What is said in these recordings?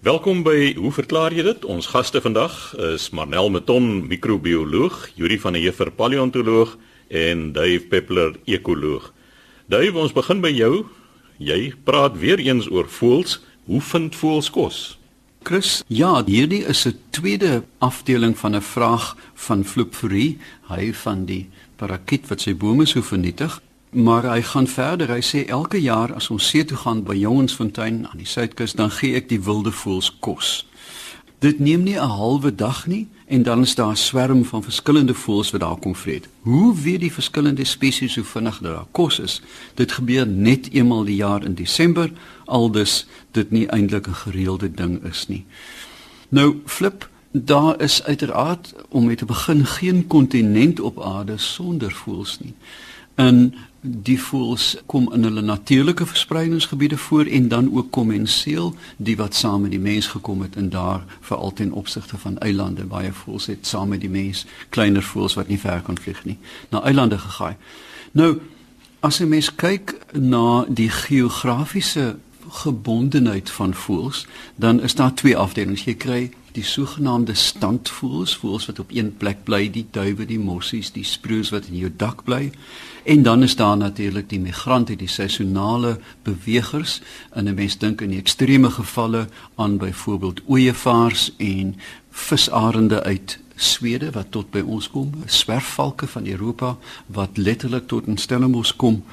Welkom by Hoe verklaar jy dit? Ons gaste vandag is Marnel Meton, microbioloog, Yuri van der Heever, paleontoloog en Dave Peppler, ekoloog. Dave, ons begin by jou. Jy praat weer eens oor voëls. Hoe vind voëls kos? Chris, ja, hierdie is 'n tweede afdeling van 'n vraag van Flopforie, hy van die parakiet wat sy bome so vernietig. Maar hy gaan verder. Hy sê elke jaar as ons see toe gaan by Jongensfontein aan die suidkus, dan gee ek die wilde voëls kos. Dit neem nie 'n halwe dag nie en dan is daar 'n swerm van verskillende voëls wat daar kom vreet. Hoe weet die verskillende spesies hoe vinnig daar kos is? Dit gebeur net eenmal die jaar in Desember, aldus dit nie eintlik 'n gereelde ding is nie. Nou flip Daar is uiteraard om mee te begin geen kontinent op aarde sonder voëls nie. En die voëls kom in hulle natuurlike verspreidingsgebiede voor en dan ook kommenseel die wat saam met die mens gekom het en daar veral ten opsigte van eilande baie voëls het saam met die mens kleiner voëls wat nie ver kan vlieg nie na eilande gegaan. Nou as 'n mens kyk na die geografiese gebondenheid van voëls, dan is daar twee afdelings. Jy kry die sogenaamde standvoëls, voëls wat op een plek bly, die duwe, die mossies, die sproeus wat in jou dak bly. En dan is daar natuurlik die migrante, die seisonale bewegers. En 'n mens dink in die ekstreme gevalle aan byvoorbeeld ooeievaars en visarende uit Swede wat tot by ons kom, swerfvalke van Europa wat letterlik tot in Stellenbosch kom.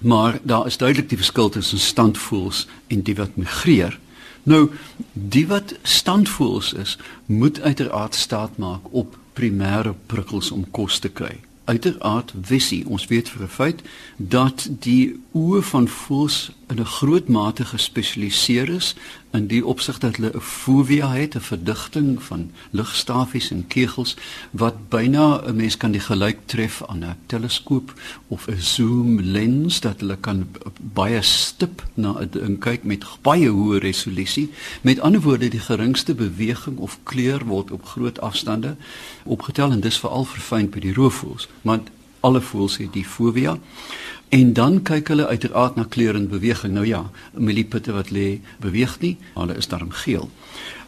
Maar daar is duidelik die verskil tussen standvoëls en die wat migreer. Nou, die wat standvoëls is, moet uiteraard staat maak op primêre prikkels om kos te kry uiteraard visie. Ons weet vir 'n feit dat die oë van voëls in 'n groot mate gespesialiseer is in die opsig dat hulle 'n fovea het, 'n verdigting van ligstafies en kegels wat byna 'n mens kan die gelyk tref aan 'n teleskoop of 'n zoom lens dat hulle kan baie stip na 'n ding kyk met baie hoë resolusie. Met ander woorde, die geringste beweging of kleur word op groot afstande opgetel en dis veral verfyn by die roofvoëls, want alle voëls het die fovea. En dan kyk hulle uiteraard na kleur en beweging. Nou ja, milliepitte wat lê beweeg nie, hulle is daarom geel.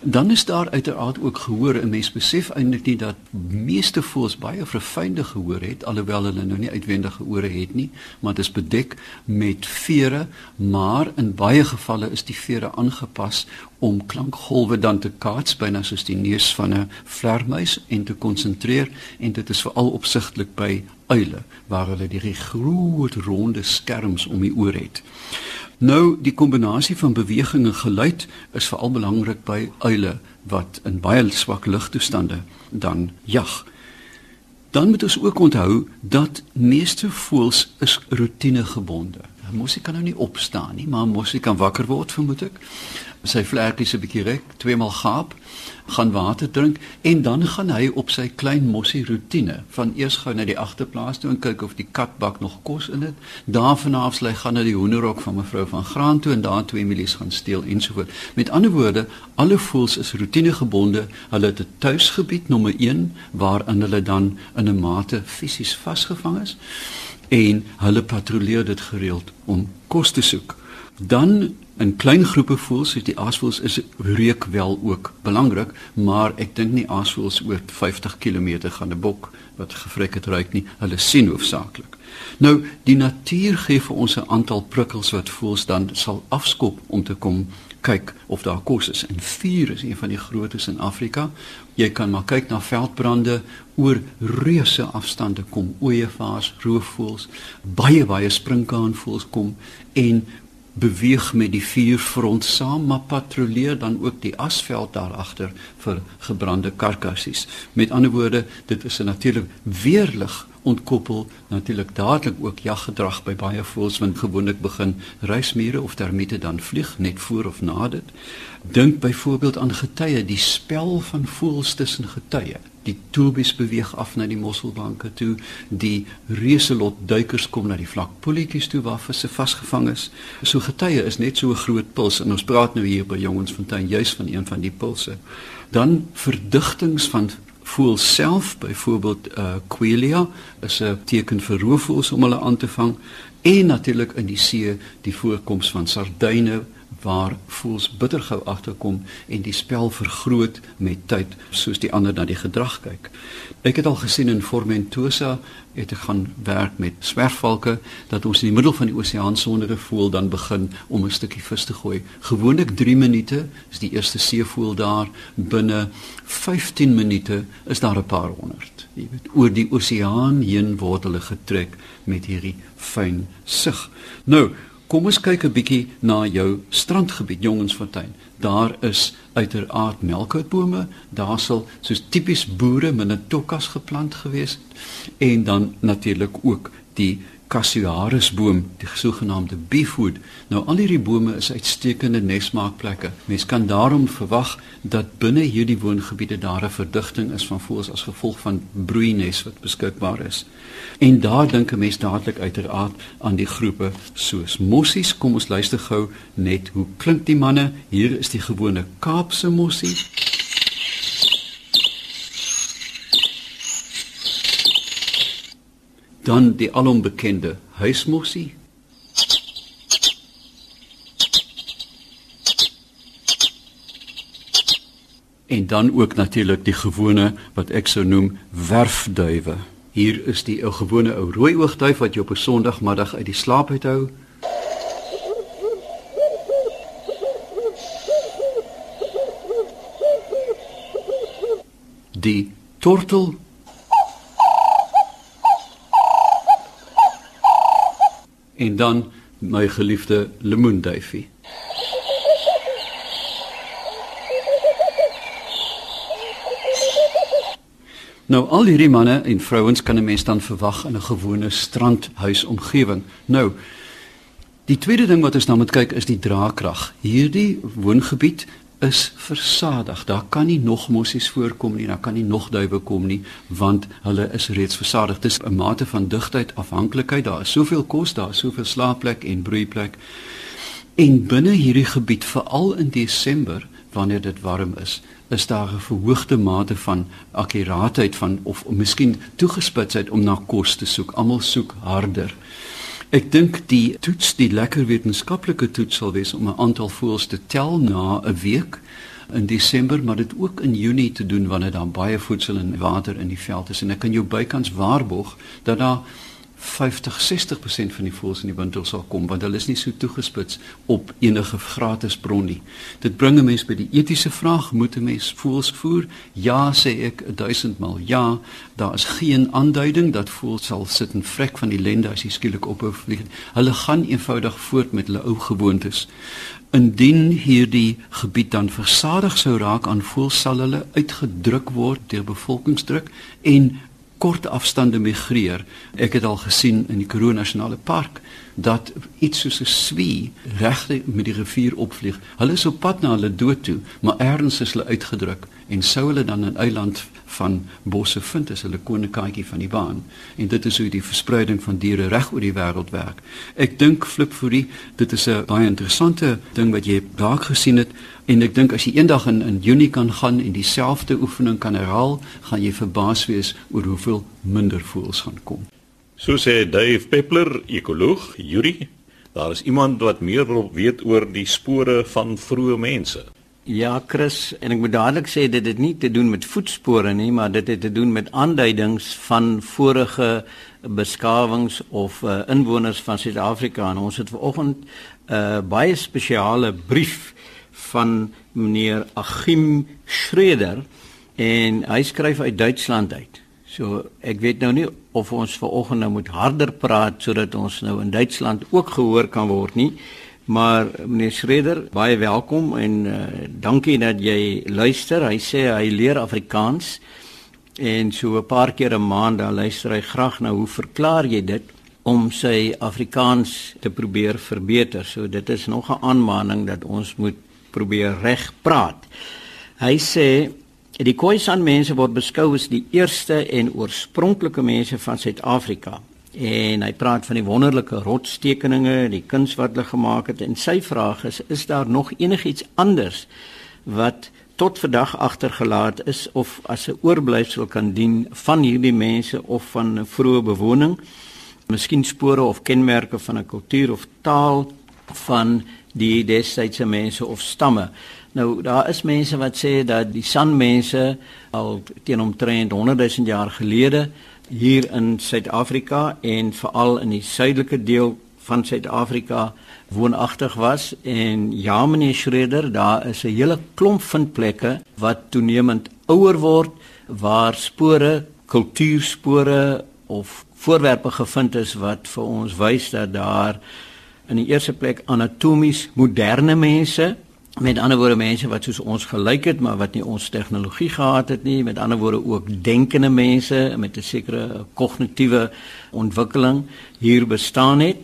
Dan is daar uiteraard ook gehoor. 'n Mens besef eintlik nie dat meeste voëls baie verfynde gehoor het alhoewel hulle nou nie uitwendige ore het nie, maar dit is bedek met vere, maar in baie gevalle is die vere aangepas om klankgolwe dan te kaats byna soos die neus van 'n vlermuis en te konsentreer en dit is veral opsigtelik by uile waar hulle die groot ronde skerms om die oor het. Nou die kombinasie van beweging en geluid is veral belangrik by uile wat in baie swak ligtoestande dan jag. Dan moet ons ook onthou dat meeste voëls is roetinegebonde. 'n Mossie kan nou nie opstaan nie, maar 'n mossie kan wakker word, vermoed ek sy vlekkies 'n bietjie rek, tweemaal gaap, gaan water drink en dan gaan hy op sy klein mossie rotine van eers gou na die agterplaas toe en kyk of die katbak nog kos in dit. Daarvan af sly gaan na die hoenderhok van mevrou van Graan toe en daar twee milies gaan steel ensovoorts. Met ander woorde, alle voëls is rotinegebonde. Hulle het 'n tuisgebied nommer 1 waarin hulle dan in 'n mate fisies vasgevang is en hulle patrolleer dit gereeld om kos te soek. Dan in klein groepe voels, so die aasvoels is reuk wel ook belangrik, maar ek dink nie aasvoels oor 50 km gaan 'n bok wat gevrek het ruik nie. Hulle sien hoofsaaklik. Nou, die natuur gee vir ons 'n aantal prikkels wat voels dan sal afskop om te kom kyk of daar kos is. En vuur is een van die grootes in Afrika. Jy kan maar kyk na veldbrande oor reuse afstande kom ooeievaars, roofvoëls, baie baie sprinkaanvoëls kom en beweeg met die vuurfront saam maar patrolleer dan ook die asveld daar agter vir gebrande karkassies. Met ander woorde, dit is 'n natuurlik weerlig ontkoppel natuurlik dadelik ook jaggedrag by baie voëls want gewoonlik begin reismure of termiete dan vlieg net voor of na dit. Dink byvoorbeeld aan getye, die spel van voëls tussen getye. Die toebies beweeg af na die mosselbanke toe die reuselot duikers kom na die vlakpolletjies toe waar visse vasgevang is. So getye is net so 'n groot puls en ons praat nou hier by Jongensfontein juis van een van die pulse. Dan verdigtings van voel self byvoorbeeld uh quelia is 'n teken vir roofvoëls om hulle aan te vang en natuurlik in die see die voorkoms van sardyne waar voels bitter gou agterkom en die spel vergroot met tyd soos die ander na die gedrag kyk. Ek het al gesien in Formentosa het ek gaan werk met swerfvalke dat ons in die middel van die oseaan sonder 'n voël dan begin om 'n stukkie vis te gooi. Gewoonlik 3 minute is die eerste seevoël daar binne 15 minute is daar 'n paar honderd. Jy weet oor die oseaan heen word hulle getrek met hierdie fyn sig. Nou Kom ons kyk 'n bietjie na jou strandgebied Jongensfontein. Daar is uiteraard melkhoutbome, daar sal soos tipies boere minetokkas geplant gewees en dan natuurlik ook die Casuarusboom, die sogenaamde beefwood. Nou al hierdie bome is uitstekende nesmaakplekke. Mens kan daarom verwag dat binne hierdie woongebiede daar 'n verdigting is van voëls as gevolg van broeienes wat beskikbaar is. En daar dink 'n mens dadelik uiteraard aan die groepe soos mossies. Kom ons luister gou net hoe klink die manne. Hier is die gewone Kaapse mossie. dan die alombekende huismossie en dan ook natuurlik die gewone wat ek sou noem werfduwe. Hier is die ou gewone ou rooi oogduif wat jy op 'n sonndagmiddag uit die slaap uithou. Die tortel. En dan my geliefde lemoenduifie. Nou al hierdie manne en vrouens kan 'n mens dan verwag in 'n gewone strandhuisomgewing. Nou die tweede ding wat ons nou moet kyk is die draagkrag. Hierdie woongebied is versadig. Daar kan nie nog mossies voorkom nie, daar kan nie nog duwe kom nie, want hulle is reeds versadig. Dis 'n mate van digtheid afhanklikheid. Daar is soveel kos, daar is soveel slaapplek en broeiplek. En binne hierdie gebied, veral in Desember, wanneer dit warm is, is daar 'n verhoogde mate van akkuraatheid van of, of miskien toegespitsheid om na kos te soek. Almal soek harder. Ek dink die toets, die lekker wetenskaplike toets sal wees om 'n aantal voëls te tel na 'n week in Desember, maar dit ook in Junie te doen wanneer daar baie voedsel en water in die veld is en ek kan jou bykans waarborg dat daar 50 60% van die voëls in die winter sal kom want hulle is nie so toegespits op enige gratis bron nie. Dit bring 'n mens by die etiese vraag, moet 'n mens voëls voer? Ja, sê ek 1000 maal. Ja, daar is geen aanduiding dat voëls sal sit en vrek van die lende as jy skielik ophou vlieg. Hulle gaan eenvoudig voort met hulle ou gewoontes. Indien hierdie gebied dan versadig sou raak aan voëls sal hulle uitgedruk word deur bevolkingsdruk en kort afstande migreer. Ek het al gesien in die Karoo Nasionale Park dat iets soos 'n swie regte met die rivier opvlieg. Hulle is op pad na hulle dood toe, maar ergens is hulle uitgedruk en sou hulle dan 'n eiland van bosse vind as hulle koninkaaitjie van die baan. En dit is hoe die verspreiding van diere reg oor die wêreld werk. Ek dink flipforie, dit is 'n baie interessante ding wat jy dalk gesien het en ek dink as jy eendag in in Junie kan gaan en dieselfde oefening kan herhaal, gaan jy verbaas wees oor hoeveel minder voëls gaan kom. So sê Dave Peppler, ekoloog, Yuri, daar is iemand wat meer weet oor die spore van vroeë mense. Ja, Chris, en ek moet dadelik sê dit het nie te doen met voetspore nie, maar dit het te doen met aanduidings van vorige beskawings of uh, inwoners van Suid-Afrika. En ons het vanoggend 'n uh, eh, baie spesiale brief van meneer Achim Schreder en hy skryf uit Duitsland uit. So ek weet nou nie of ons vanoggend nou moet harder praat sodat ons nou in Duitsland ook gehoor kan word nie. Maar meneer Schreder, baie welkom en uh, dankie dat jy luister. Hy sê hy leer Afrikaans en so 'n paar keer 'n maand dan luister hy graag na hoe verklaar jy dit om sy Afrikaans te probeer verbeter. So dit is nog 'n aanmaning dat ons moet probeer reg praat. Hy sê Die Khoisan mense word beskou as die eerste en oorspronklike mense van Suid-Afrika. En hy praat van die wonderlike rotstekeninge, die kuns wat hulle gemaak het en sy vraag is: is daar nog enigiets anders wat tot vandag agtergelaat is of as 'n oorblyfsel kan dien van hierdie mense of van 'n vroeë bewoning? Miskien spore of kenmerke van 'n kultuur of taal van die destydse mense of stamme. Nou daar is mense wat sê dat die Sanmense al teen omtrent 100 000 jaar gelede hier in Suid-Afrika en veral in die suidelike deel van Suid-Afrika woonagtig was en ja meneer Schreder daar is 'n hele klomp vindplekke wat toenemend ouer word waar spore kultuurspore of voorwerpe gevind is wat vir ons wys dat daar in die eerste plek anatomies moderne mense met ander woorde mense wat soos ons gelyk het maar wat nie ons tegnologie gehad het nie met ander woorde ook denkende mense met 'n sekere kognitiewe ontwikkeling hier bestaan het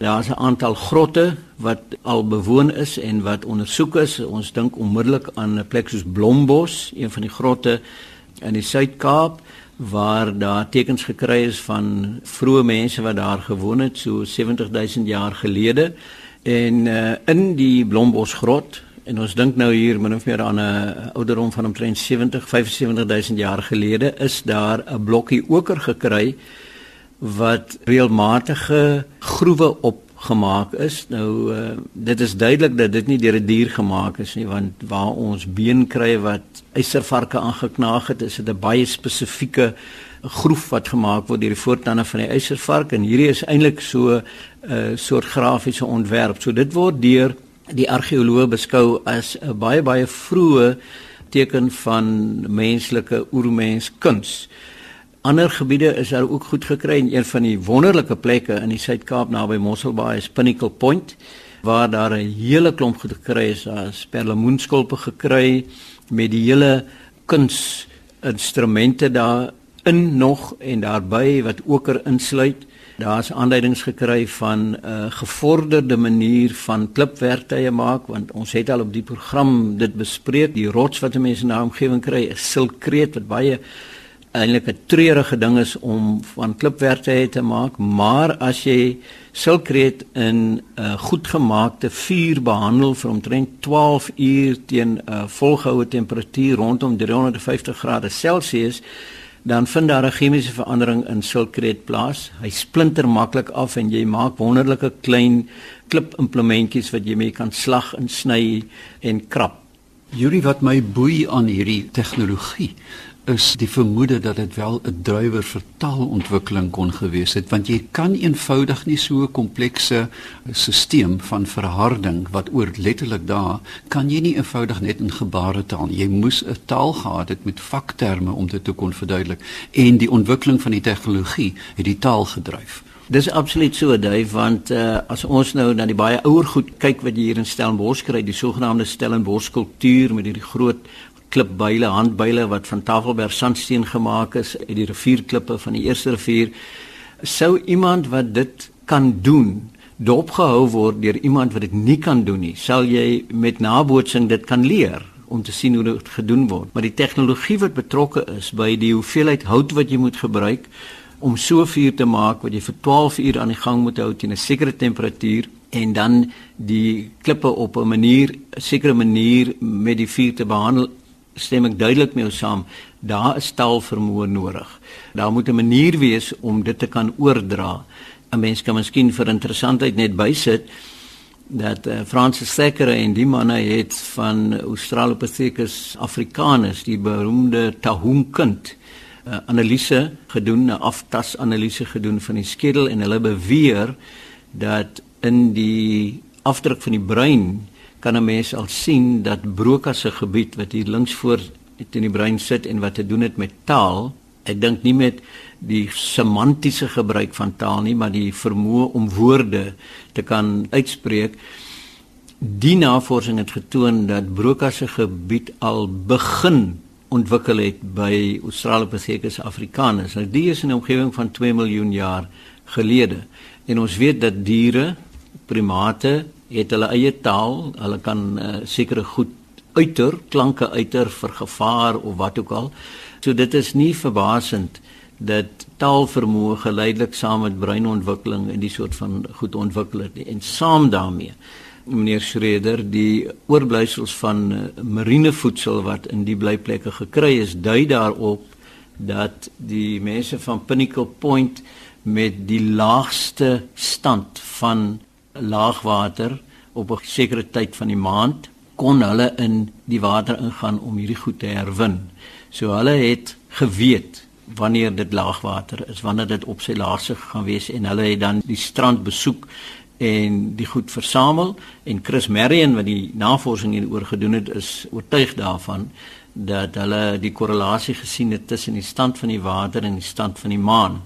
Daar's 'n aantal grotte wat al bewoon is en wat ondersoek is. Ons dink onmiddellik aan 'n plek soos Blombos, een van die grotte in die Suid-Kaap waar daar tekens gekry is van vroeë mense wat daar gewoon het so 70000 jaar gelede. En uh, in die Blombos grot en ons dink nou hier min of meer aan 'n ouderdom van omtrent 70 75000 jaar gelede is daar 'n blokkie oker gekry wat reëlmatige groewe opgemaak is. Nou uh, dit is duidelik dat dit nie deur 'n die dier gemaak is nie want waar ons been kry wat eiservarke aangeknaag het, is dit 'n baie spesifieke groef wat gemaak word deur die voortande van die eiservark en hierdie is eintlik so 'n uh, soort grafiese ontwerp. So dit word deur die argeoloog beskou as 'n baie baie vroeë teken van menslike oermenskuns. Ander gebiede is daar ook goed gekry en een van die wonderlike plekke in die Suid-Kaap naby Mosselbaai is Pinnacle Point waar daar 'n hele klomp goed gekry is, daar's perlemoenskulpe gekry met die hele kuns instrumente daarin nog en daarbey wat oker insluit. Daar's aanduidings gekry van 'n uh, gevorderde manier van klipwerktuie maak want ons het al op die program dit bespreek die rots wat mense in daardie omgewing kry is silkreet wat baie eintlik 'n treurige ding is om van klipwerke te maak, maar as jy silkreet in 'n uh, goedgemaakte vuur behandel vir omtrent 12 uur teen 'n uh, volgehoue temperatuur rondom 350 grade Celsius, dan vind daar 'n chemiese verandering in silkreet plaas. Hy splinter maklik af en jy maak wonderlike klein klipimplementjies wat jy mee kan slag en sny en krap. Yuri wat my boei aan hierdie tegnologie is die vermoede dat dit wel 'n drywer vir taalontwikkeling kon gewees het want jy kan eenvoudig nie so 'n komplekse stelsel van verharding wat oor letterlik daar kan jy nie eenvoudig net in gebaretaal jy moes 'n taal gehad het met vakterme om dit te kon verduidelik. En die ontwikkeling van die tegnologie het die taal gedryf. Dis absoluut so, Dave, want uh, as ons nou na die baie ouer goed kyk wat jy hier in Stellenbosch kry, die sogenaamde Stellenbosch skulptuur met hierdie groot klipbyle, handbyle wat van Tafelberg sandsteen gemaak is uit die rivierklippe van die eerste rivier. Sou iemand wat dit kan doen dopgehou word deur iemand wat dit nie kan doen nie, sal jy met nabootsing dit kan leer om te sien hoe dit gedoen word. Maar die tegnologie wat betrokke is by die hoeveelheid hout wat jy moet gebruik om so vuur te maak wat jy vir 12 uur aan die gang moet hou teen 'n sekere temperatuur en dan die klippe op 'n manier 'n sekere manier met die vuur te behandel stem ek duidelik mee saam. Daar is taalvermoë nodig. Daar moet 'n manier wees om dit te kan oordra. 'n Mens kan miskien vir interessantheid net bysit dat uh, Francis Thackeray en die manne het van Australopithecus africanus, die beroemde Tahunkind, uh, analise gedoen, 'n aftasanalise gedoen van die skedel en hulle beweer dat in die afdruk van die brein kan 'n mens al sien dat Broca se gebied wat hier links voor in die brein sit en wat te doen het met taal, ek dink nie met die semantiese gebruik van taal nie, maar die vermoë om woorde te kan uitspreek. Die navorsing het getoon dat Broca se gebied al begin ontwikkel het by Australopithecus africanus. Nou die is in 'n omgewing van 2 miljoen jaar gelede. En ons weet dat diere, primate het hulle eie taal, hulle kan uh, sekere goed uiter, klanke uiter vir gevaar of wat ook al. So dit is nie verbasend dat taalvermoë geleidelik saam met breinontwikkeling en die soort van goed ontwikkel het en saam daarmee meneer Schreder die oorblyfsels van uh, marinevoedsel wat in die blyplekke gekry is dui daarop dat die mense van Pinnacle Point met die laagste stand van laagwater op 'n sekere tyd van die maand kon hulle in die water ingaan om hierdie goed te herwin. So hulle het geweet wanneer dit laagwater is, wanneer dit op sy laagste gaan wees en hulle het dan die strand besoek en die goed versamel en Chris Marion wat die navorsing hieroor gedoen het is oortuig daarvan dat hulle die korrelasie gesien het tussen die stand van die water en die stand van die maan.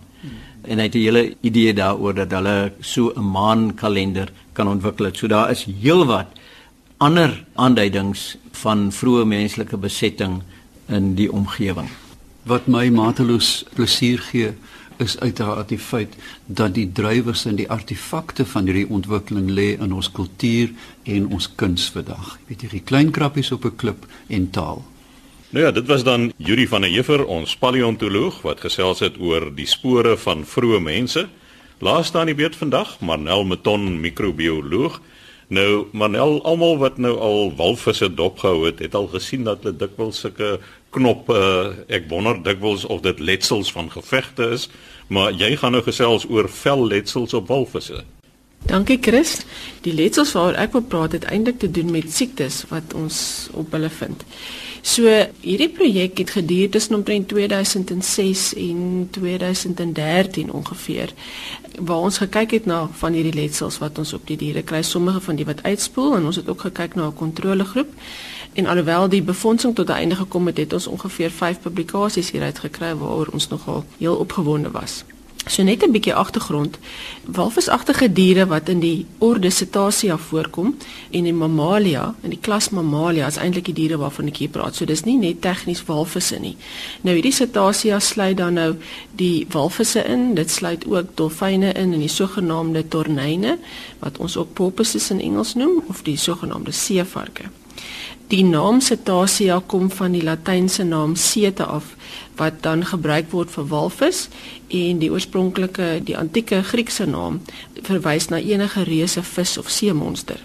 En hy het 'n hele idee daaroor dat hulle so 'n maankalender kan ontwikkel. So daar is heelwat ander aanduidings van vroeë menslike besetting in die omgewing. Wat my mateloos plesier gee is uiteraard die feit dat die drywers en die artefakte van hierdie ontwikkeling lê in ons kultuur en ons kuns vandag. Jy weet hierdie klein krappies op 'n klip en taal. Nou ja, dit was dan Yuri van der Heever, ons paleontoloog wat gesels het oor die spore van vroeë mense. Laaste aan die beurt vandag, Marnel Meton, microbioloog. Nou, Marnel, almal wat nou al walvisse dopgehou het, het al gesien dat hulle dikwels sulke knoppe, ek wonder dikwels of dit letsels van gevegte is, maar jy gaan nou gesels oor velletsels op walvisse. Dankie Chris. Die letsels waaroor ek wil praat het eintlik te doen met siektes wat ons op hulle vind. So hierdie projek het geduur tussen omtrent 2006 en 2013 ongeveer waar ons gekyk het na van hierdie letsels wat ons op die diere kry, sommige van die wat uitspoel en ons het ook gekyk na 'n kontrolegroep. En alhoewel die befondsing tot 'n einde gekom het, het ons ongeveer 5 publikasies hieruit gekry waaroor ons nogal heel opgewonde was. So net 'n bietjie agtergrond. Walvisagtige diere wat in die orde Cetacea voorkom en in Mammalia, in die klas Mammalia is eintlik die diere waarvan ek hier praat. So dis nie net tegnies walvisse nie. Nou hierdie Cetacea sluit dan nou die walvisse in. Dit sluit ook dolfyne in en die sogenaamde tornyne wat ons ook porpoises in Engels noem of die sogenaamde seevarke. Die naam Cetacea kom van die latynse naam ceta af wat dan gebruik word vir walvis en die oorspronklike die antieke Griekse naam verwys na enige reuse vis of seemonster.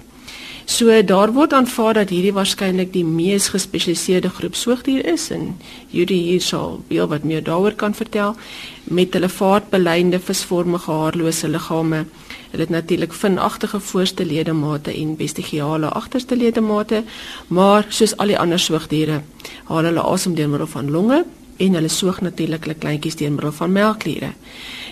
So daar word aanvaar dat hierdie waarskynlik die mees gespesialiseerde groep soogdier is en Judy hier sal veel wat meer daaroor kan vertel met hulle vaartbeleinde visvormige haarlose liggame. Hulle het natuurlik vinagtige voorste ledemate en vestigiale agterste ledemate, maar soos al die ander soogdiere, haal hulle asem deur middel van longe en hulle soog natuurlik hulle kleintjies deur middel van melkliere.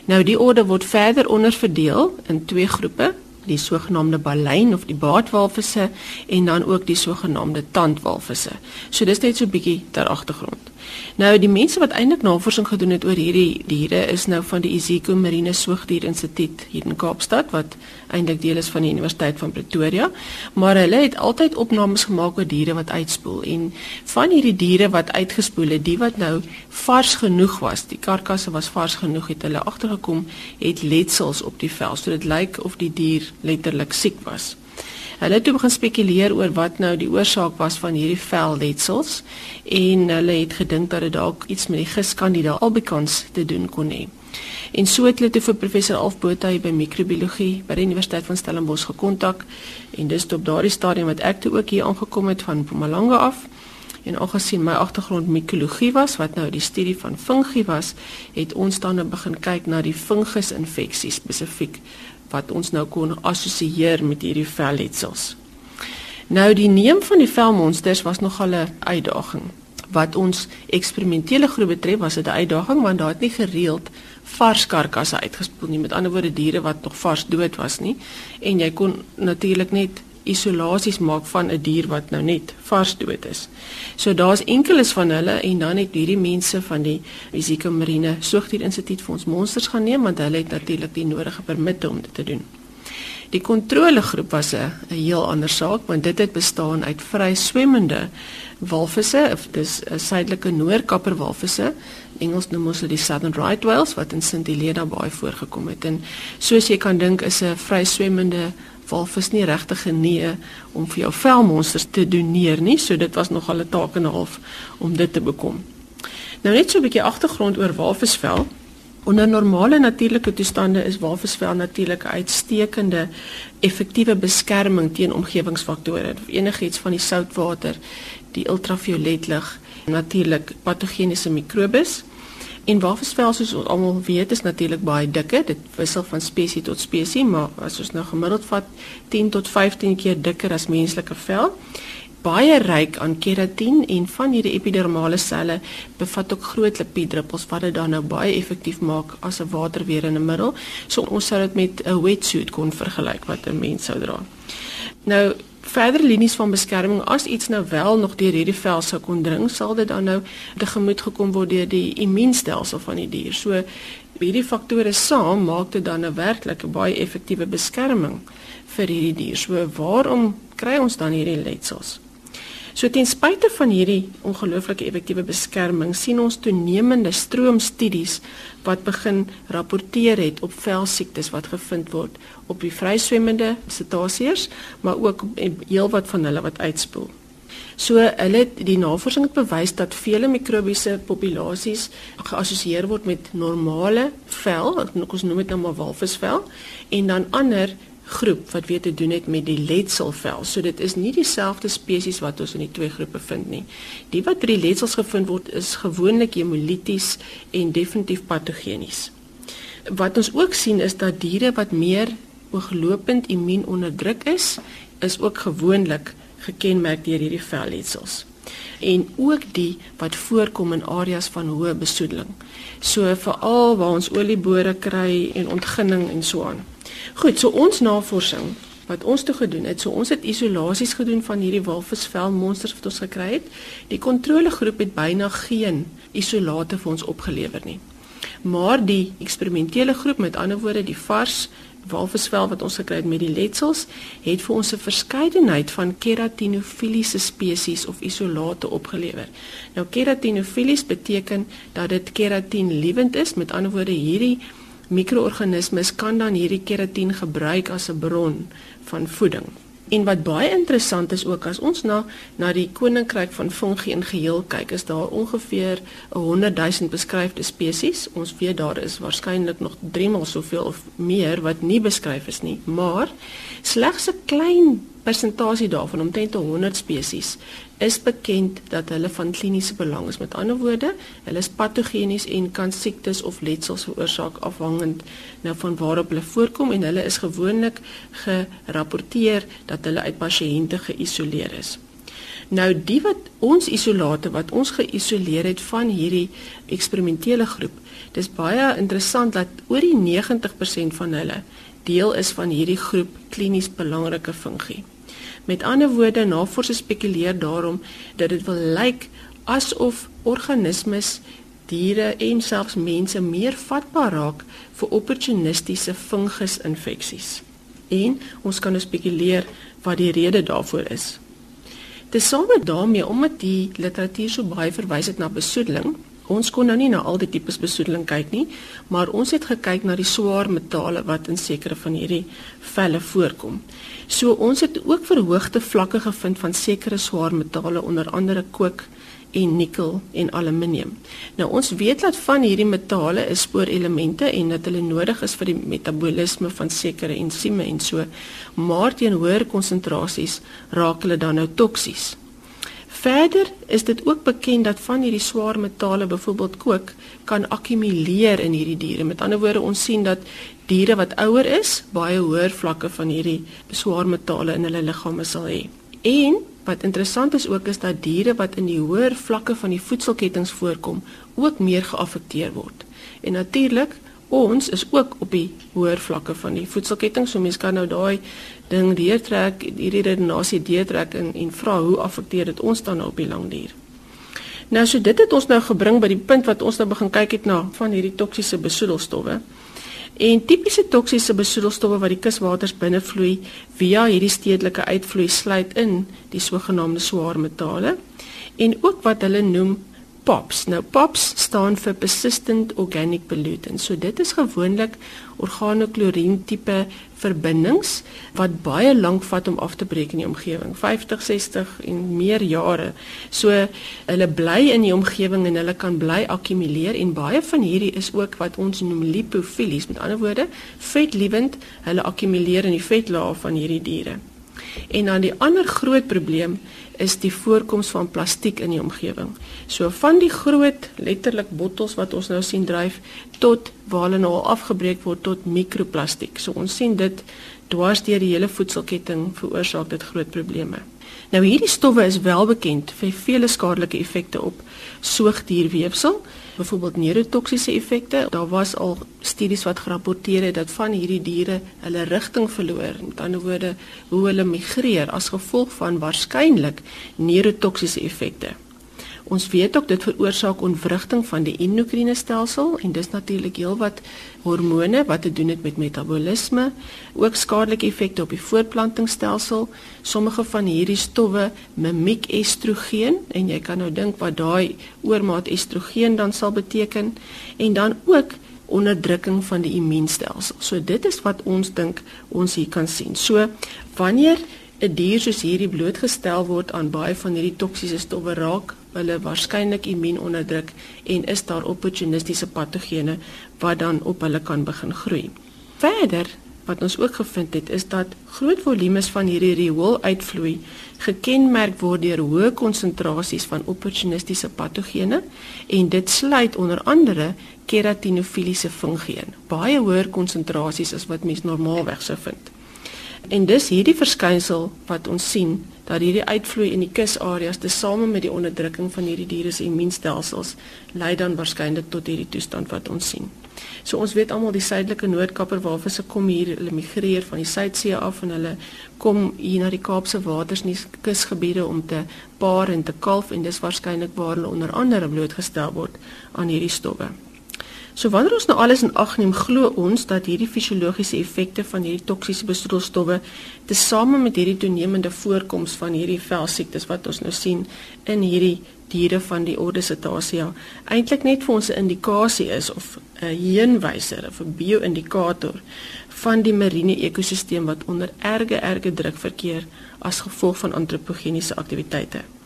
Nou die orde word verder onderverdeel in twee groepe, die sogenaamde balyn of die baardwalvisse en dan ook die sogenaamde tandwalvisse. So dis net so 'n bietjie ter agtergrond. Nou die mense wat eintlik navorsing gedoen het oor hierdie diere is nou van die Iziko Marine Soogdier Instituut hier in Kaapstad wat eintlik deel is van die Universiteit van Pretoria, maar hulle het altyd opnames gemaak oor diere wat uitspoel. En van hierdie diere wat uitgespoel het, die wat nou vars genoeg was, die karkasse was vars genoeg het hulle agtergekom het letsels op die vel, so dit lyk of die dier letterlik siek was. Hulle het toe begin spekuleer oor wat nou die oorsaak was van hierdie velletsels en hulle het gedink dat dit dalk iets met die giskandida albicans te doen kon hê. En so het hulle toe vir professor Alf Botha by microbiologie by die Universiteit van Stellenbosch gekontak en dis op daardie stadium wat ek toe ook hier aangekom het van Mpumalanga af. En aangesien my agtergrond mikologie was wat nou die studie van fungi was, het ons dan nou begin kyk na die fungusinfeksies spesifiek wat ons nou kon assosieer met hierdie velletsels. Nou die neem van die velmonsters was nogal 'n uitdaging. Wat ons eksperimentele groep betref, was dit 'n uitdaging want daar het nie gereeld vars karkasse uitgespoel nie. Met ander woorde diere wat nog vars dood was nie en jy kon natuurlik net isolasies maak van 'n dier wat nou net vars dood is. So daar's enkeles van hulle en dan het hierdie mense van die Risiko Marine Soogdier Instituut vir ons monsters gaan neem want hulle het natuurlik die nodige permitte om dit te doen. Die kontrolegroep was 'n heel ander saak want dit het bestaan uit vry swemmende walvisse of dis 'n suidelike noordkapper walvisse Engels noem ons dit die Southern Right Whales wat in St Helena Bay voorgekom het en soos jy kan dink is 'n vry swemmende walvis nie regtig genee om vir jou velmonsters te doneer nie, so dit was nog al 'n taak en 'n half om dit te bekom. Nou net so 'n bietjie agtergrond oor walvisvel. Onder normale natuurlike toestande is walvisvel natuurlik uitstekende effektiewe beskerming teen omgewingsfaktore, enigiets van die soutwater, die ultraviolet lig, natuurlik patogeniese mikrobes En walvisvel soos ons almal weet is natuurlik baie dikker. Dit wissel van spesies tot spesies, maar as ons nou gemiddeld vat 10 tot 15 keer dikker as menslike vel baie ryk aan keratin en van hierdie epidermale selle bevat ook groot lipiddruppels wat dit dan nou baie effektief maak as 'n waterweerende middel. So ons sou dit met 'n wetsuit kon vergelyk wat 'n mens sou dra. Nou verder linies van beskerming as iets nou wel nog deur hierdie vel sou kon dring, sal dit dan nou tegemoet gekom word deur die immuunstelsel van die dier. So hierdie faktore saam maak dit dan 'n werklike baie effektiewe beskerming vir hierdie dier. So waarom kry ons dan hierdie letsels? So ten spyte van hierdie ongelooflike effektiewe beskerming sien ons toenemende stroomstudies wat begin rapporteer het op velsiektes wat gevind word op die vryswemmende cetaceërs, maar ook heelwat van hulle wat uitspoel. So hulle die navorsing het bewys dat vele mikrobiese populasies geassosieer word met normale vel, ons noem dit nou maar walvisvel, en dan ander groep wat weet te doen het met die letselvel. So dit is nie dieselfde spesies wat ons in die twee groepe vind nie. Die wat by die letsels gevind word is gewoonlik hemolities en definitief patogenies. Wat ons ook sien is dat diere wat meer ooglopend immuun onderdruk is, is ook gewoonlik gekenmerk deur hierdie velletsels en ook die wat voorkom in areas van hoë besoedeling. So veral waar ons oliebore kry en ontginning en so aan. Goed, so ons navorsing wat ons toe gedoen het, so ons het isolasies gedoen van hierdie walvisvel monsters wat ons gekry het. Die kontrolegroep het byna geen isolate vir ons opgelewer nie. Maar die eksperimentele groep, met ander woorde die vars walvisvel wat ons gekry het met die letsels, het vir ons 'n verskeidenheid van keratinofiliese spesies of isolate opgelewer. Nou keratinofilies beteken dat dit keratin liewend is, met ander woorde hierdie mikroorganismes kan dan hierdie keratin gebruik as 'n bron van voeding. En wat baie interessant is ook as ons na na die koninkryk van fungi in geheel kyk, is daar ongeveer 100 000 beskryfde spesies. Ons weet daar is waarskynlik nog 3 maal soveel of meer wat nie beskryf is nie, maar slegs 'n klein persentasie daarvan, omtrent 100 spesies, is bekend dat hulle van kliniese belang is. Met ander woorde, hulle is patogenies en kan siektes of letsels veroorsaak afhangend nou van waarop hulle voorkom en hulle is gewoonlik gerapporteer dat hulle uit pasiënte geïsoleer is. Nou die wat ons isolate wat ons geïsoleer het van hierdie eksperimentele groep, dis baie interessant dat oor die 90% van hulle deel is van hierdie groep klinies belangrike fungie. Met ander woorde, navorsers spekuleer daarom dat dit wil lyk asof organismes, diere en selfs mense meer vatbaar raak vir opportunistiese fungusinfeksies. En ons kan spekuleer wat die rede daarvoor is. Tesame daarmee omdat die literatuur so baie verwys het na besoedeling, Ons kon nou nie na al die tipes besoedeling kyk nie, maar ons het gekyk na die swaar metale wat in sekere van hierdie velle voorkom. So ons het ook verhoogde vlakke gevind van sekere swaar metale onder andere kook en nikkel en aluminium. Nou ons weet dat van hierdie metale is spoorelemente en dat hulle nodig is vir die metabolisme van sekere ensieme en so, maar teen hoër konsentrasies raak hulle dan nou toksies. Verder is dit ook bekend dat van hierdie swaar metale byvoorbeeld kook kan akkumuleer in hierdie diere. Met ander woorde, ons sien dat diere wat ouer is, baie hoër vlakke van hierdie swaar metale in hulle liggame sal hê. En wat interessant is ook is dat diere wat in die hoër vlakke van die voedselketting voorkom, ook meer geaffekteer word. En natuurlik ons is ook op die hoër vlakke van die voedselketting, so mense kan nou daai ding deurtrek, hierdie redenasie deurtrek en en vra hoe affekteer dit ons dan nou op die lang duur. Nou so dit het ons nou gebring by die punt wat ons nou begin kyk het na van hierdie toksiese besoedelstowwe. En tipiese toksiese besoedelstowwe wat die kuswaters binnevloei via hierdie stedelike uitvloei sluit in die sogenaamde swaar metale en ook wat hulle noem POPs. Nou POPs staan vir persistent organic pollutants. So dit is gewoonlik organoklorien tipe verbindings wat baie lank vat om af te breek in die omgewing 50 60 en meer jare so hulle bly in die omgewing en hulle kan bly akkumuleer en baie van hierdie is ook wat ons noem lipofilies met ander woorde vetlewend hulle akkumuleer in die vetlaag van hierdie diere en dan die ander groot probleem is die voorkoms van plastiek in die omgewing. So van die groot letterlik bottels wat ons nou sien dryf tot waar hulle nou al afgebreek word tot mikroplastiek. So ons sien dit dwars deur die hele voedselketting veroorsaak dit groot probleme. Nou hierdie stowwe is wel bekend vir vele skadelike effekte op soogdierweefsel, byvoorbeeld neurotoksiese effekte. Daar was al studies wat gerapporteer het dat van hierdie diere hulle rigting verloor, met ander woorde, hoe hulle migreer as gevolg van waarskynlik neurotoksiese effekte. Ons weet ook dit veroorsaak ontwrigting van die endokriene stelsel en dis natuurlik heelwat hormone wat te doen het met metabolisme, ook skadelike effekte op die voortplantingsstelsel. Sommige van hierdie stowwe mimiek estrogen en jy kan nou dink wat daai oormaat estrogen dan sal beteken en dan ook onderdrukking van die immuunstelsel. So dit is wat ons dink ons hier kan sien. So wanneer 'n dier soos hierdie blootgestel word aan baie van hierdie toksiese stowwe raak hulle waarskynlik immuun onderdruk en is daar opportunistiese patogene wat dan op hulle kan begin groei. Verder wat ons ook gevind het is dat groot volumes van hierdie riool uitvloei gekenmerk word deur hoë konsentrasies van opportunistiese patogene en dit sluit onder andere keratinofiliese fungien. Baie hoër konsentrasies as wat mens normaalweg sou vind. En dis hierdie verskynsel wat ons sien dat hierdie uitvloei in die kusareas tesame met die onderdrukking van hierdie diere se immuunstelsels lei dan waarskynlik tot hierdie toestand wat ons sien. So ons weet almal die suidelike noordkapper waarvisse kom hier hulle migreer van die Suidsee af en hulle kom hier na die Kaapse waters in die kusgebiede om te paar en te kalf en dis waarskynlik waar hulle onder andere blootgestel word aan hierdie stowwe. So wanneer ons nou alles in ag neem, glo ons dat hierdie fisiologiese effekte van hierdie toksiese besoedelstowwe tesame met hierdie toenemende voorkoms van hierdie velsiektes wat ons nou sien in hierdie diere van die orde Cetacea eintlik net vir ons 'n indikasie is of 'n heenwyser of 'n bio-indikator van die marine ekosisteem wat onder erge erge druk verkeer as gevolg van antropogeniese aktiwiteite.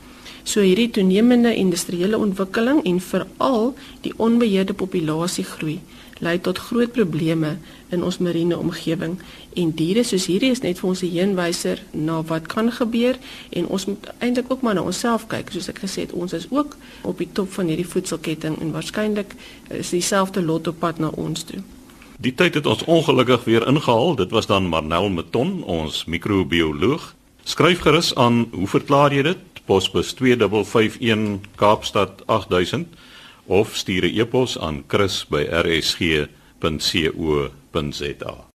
So hierdie toenemende industriële ontwikkeling en veral die onbeheerde populasiegroei lei tot groot probleme in ons marine omgewing en diere soos hierdie is net vir ons 'n heenwyser na wat kan gebeur en ons moet eintlik ook maar na onsself kyk soos ek gesê het ons is ook op die top van hierdie voedselketting en waarskynlik is dieselfde lot op pad na ons toe. Die tyd het ons ongelukkig weer ingehaal. Dit was dan Marnel Meton, ons microbioloog. Skryf gerus aan, hoe verklaar jy dit? Posbus 2551 Kaapstad 8000 of stuur 'n e-pos aan chris@rsg.co.za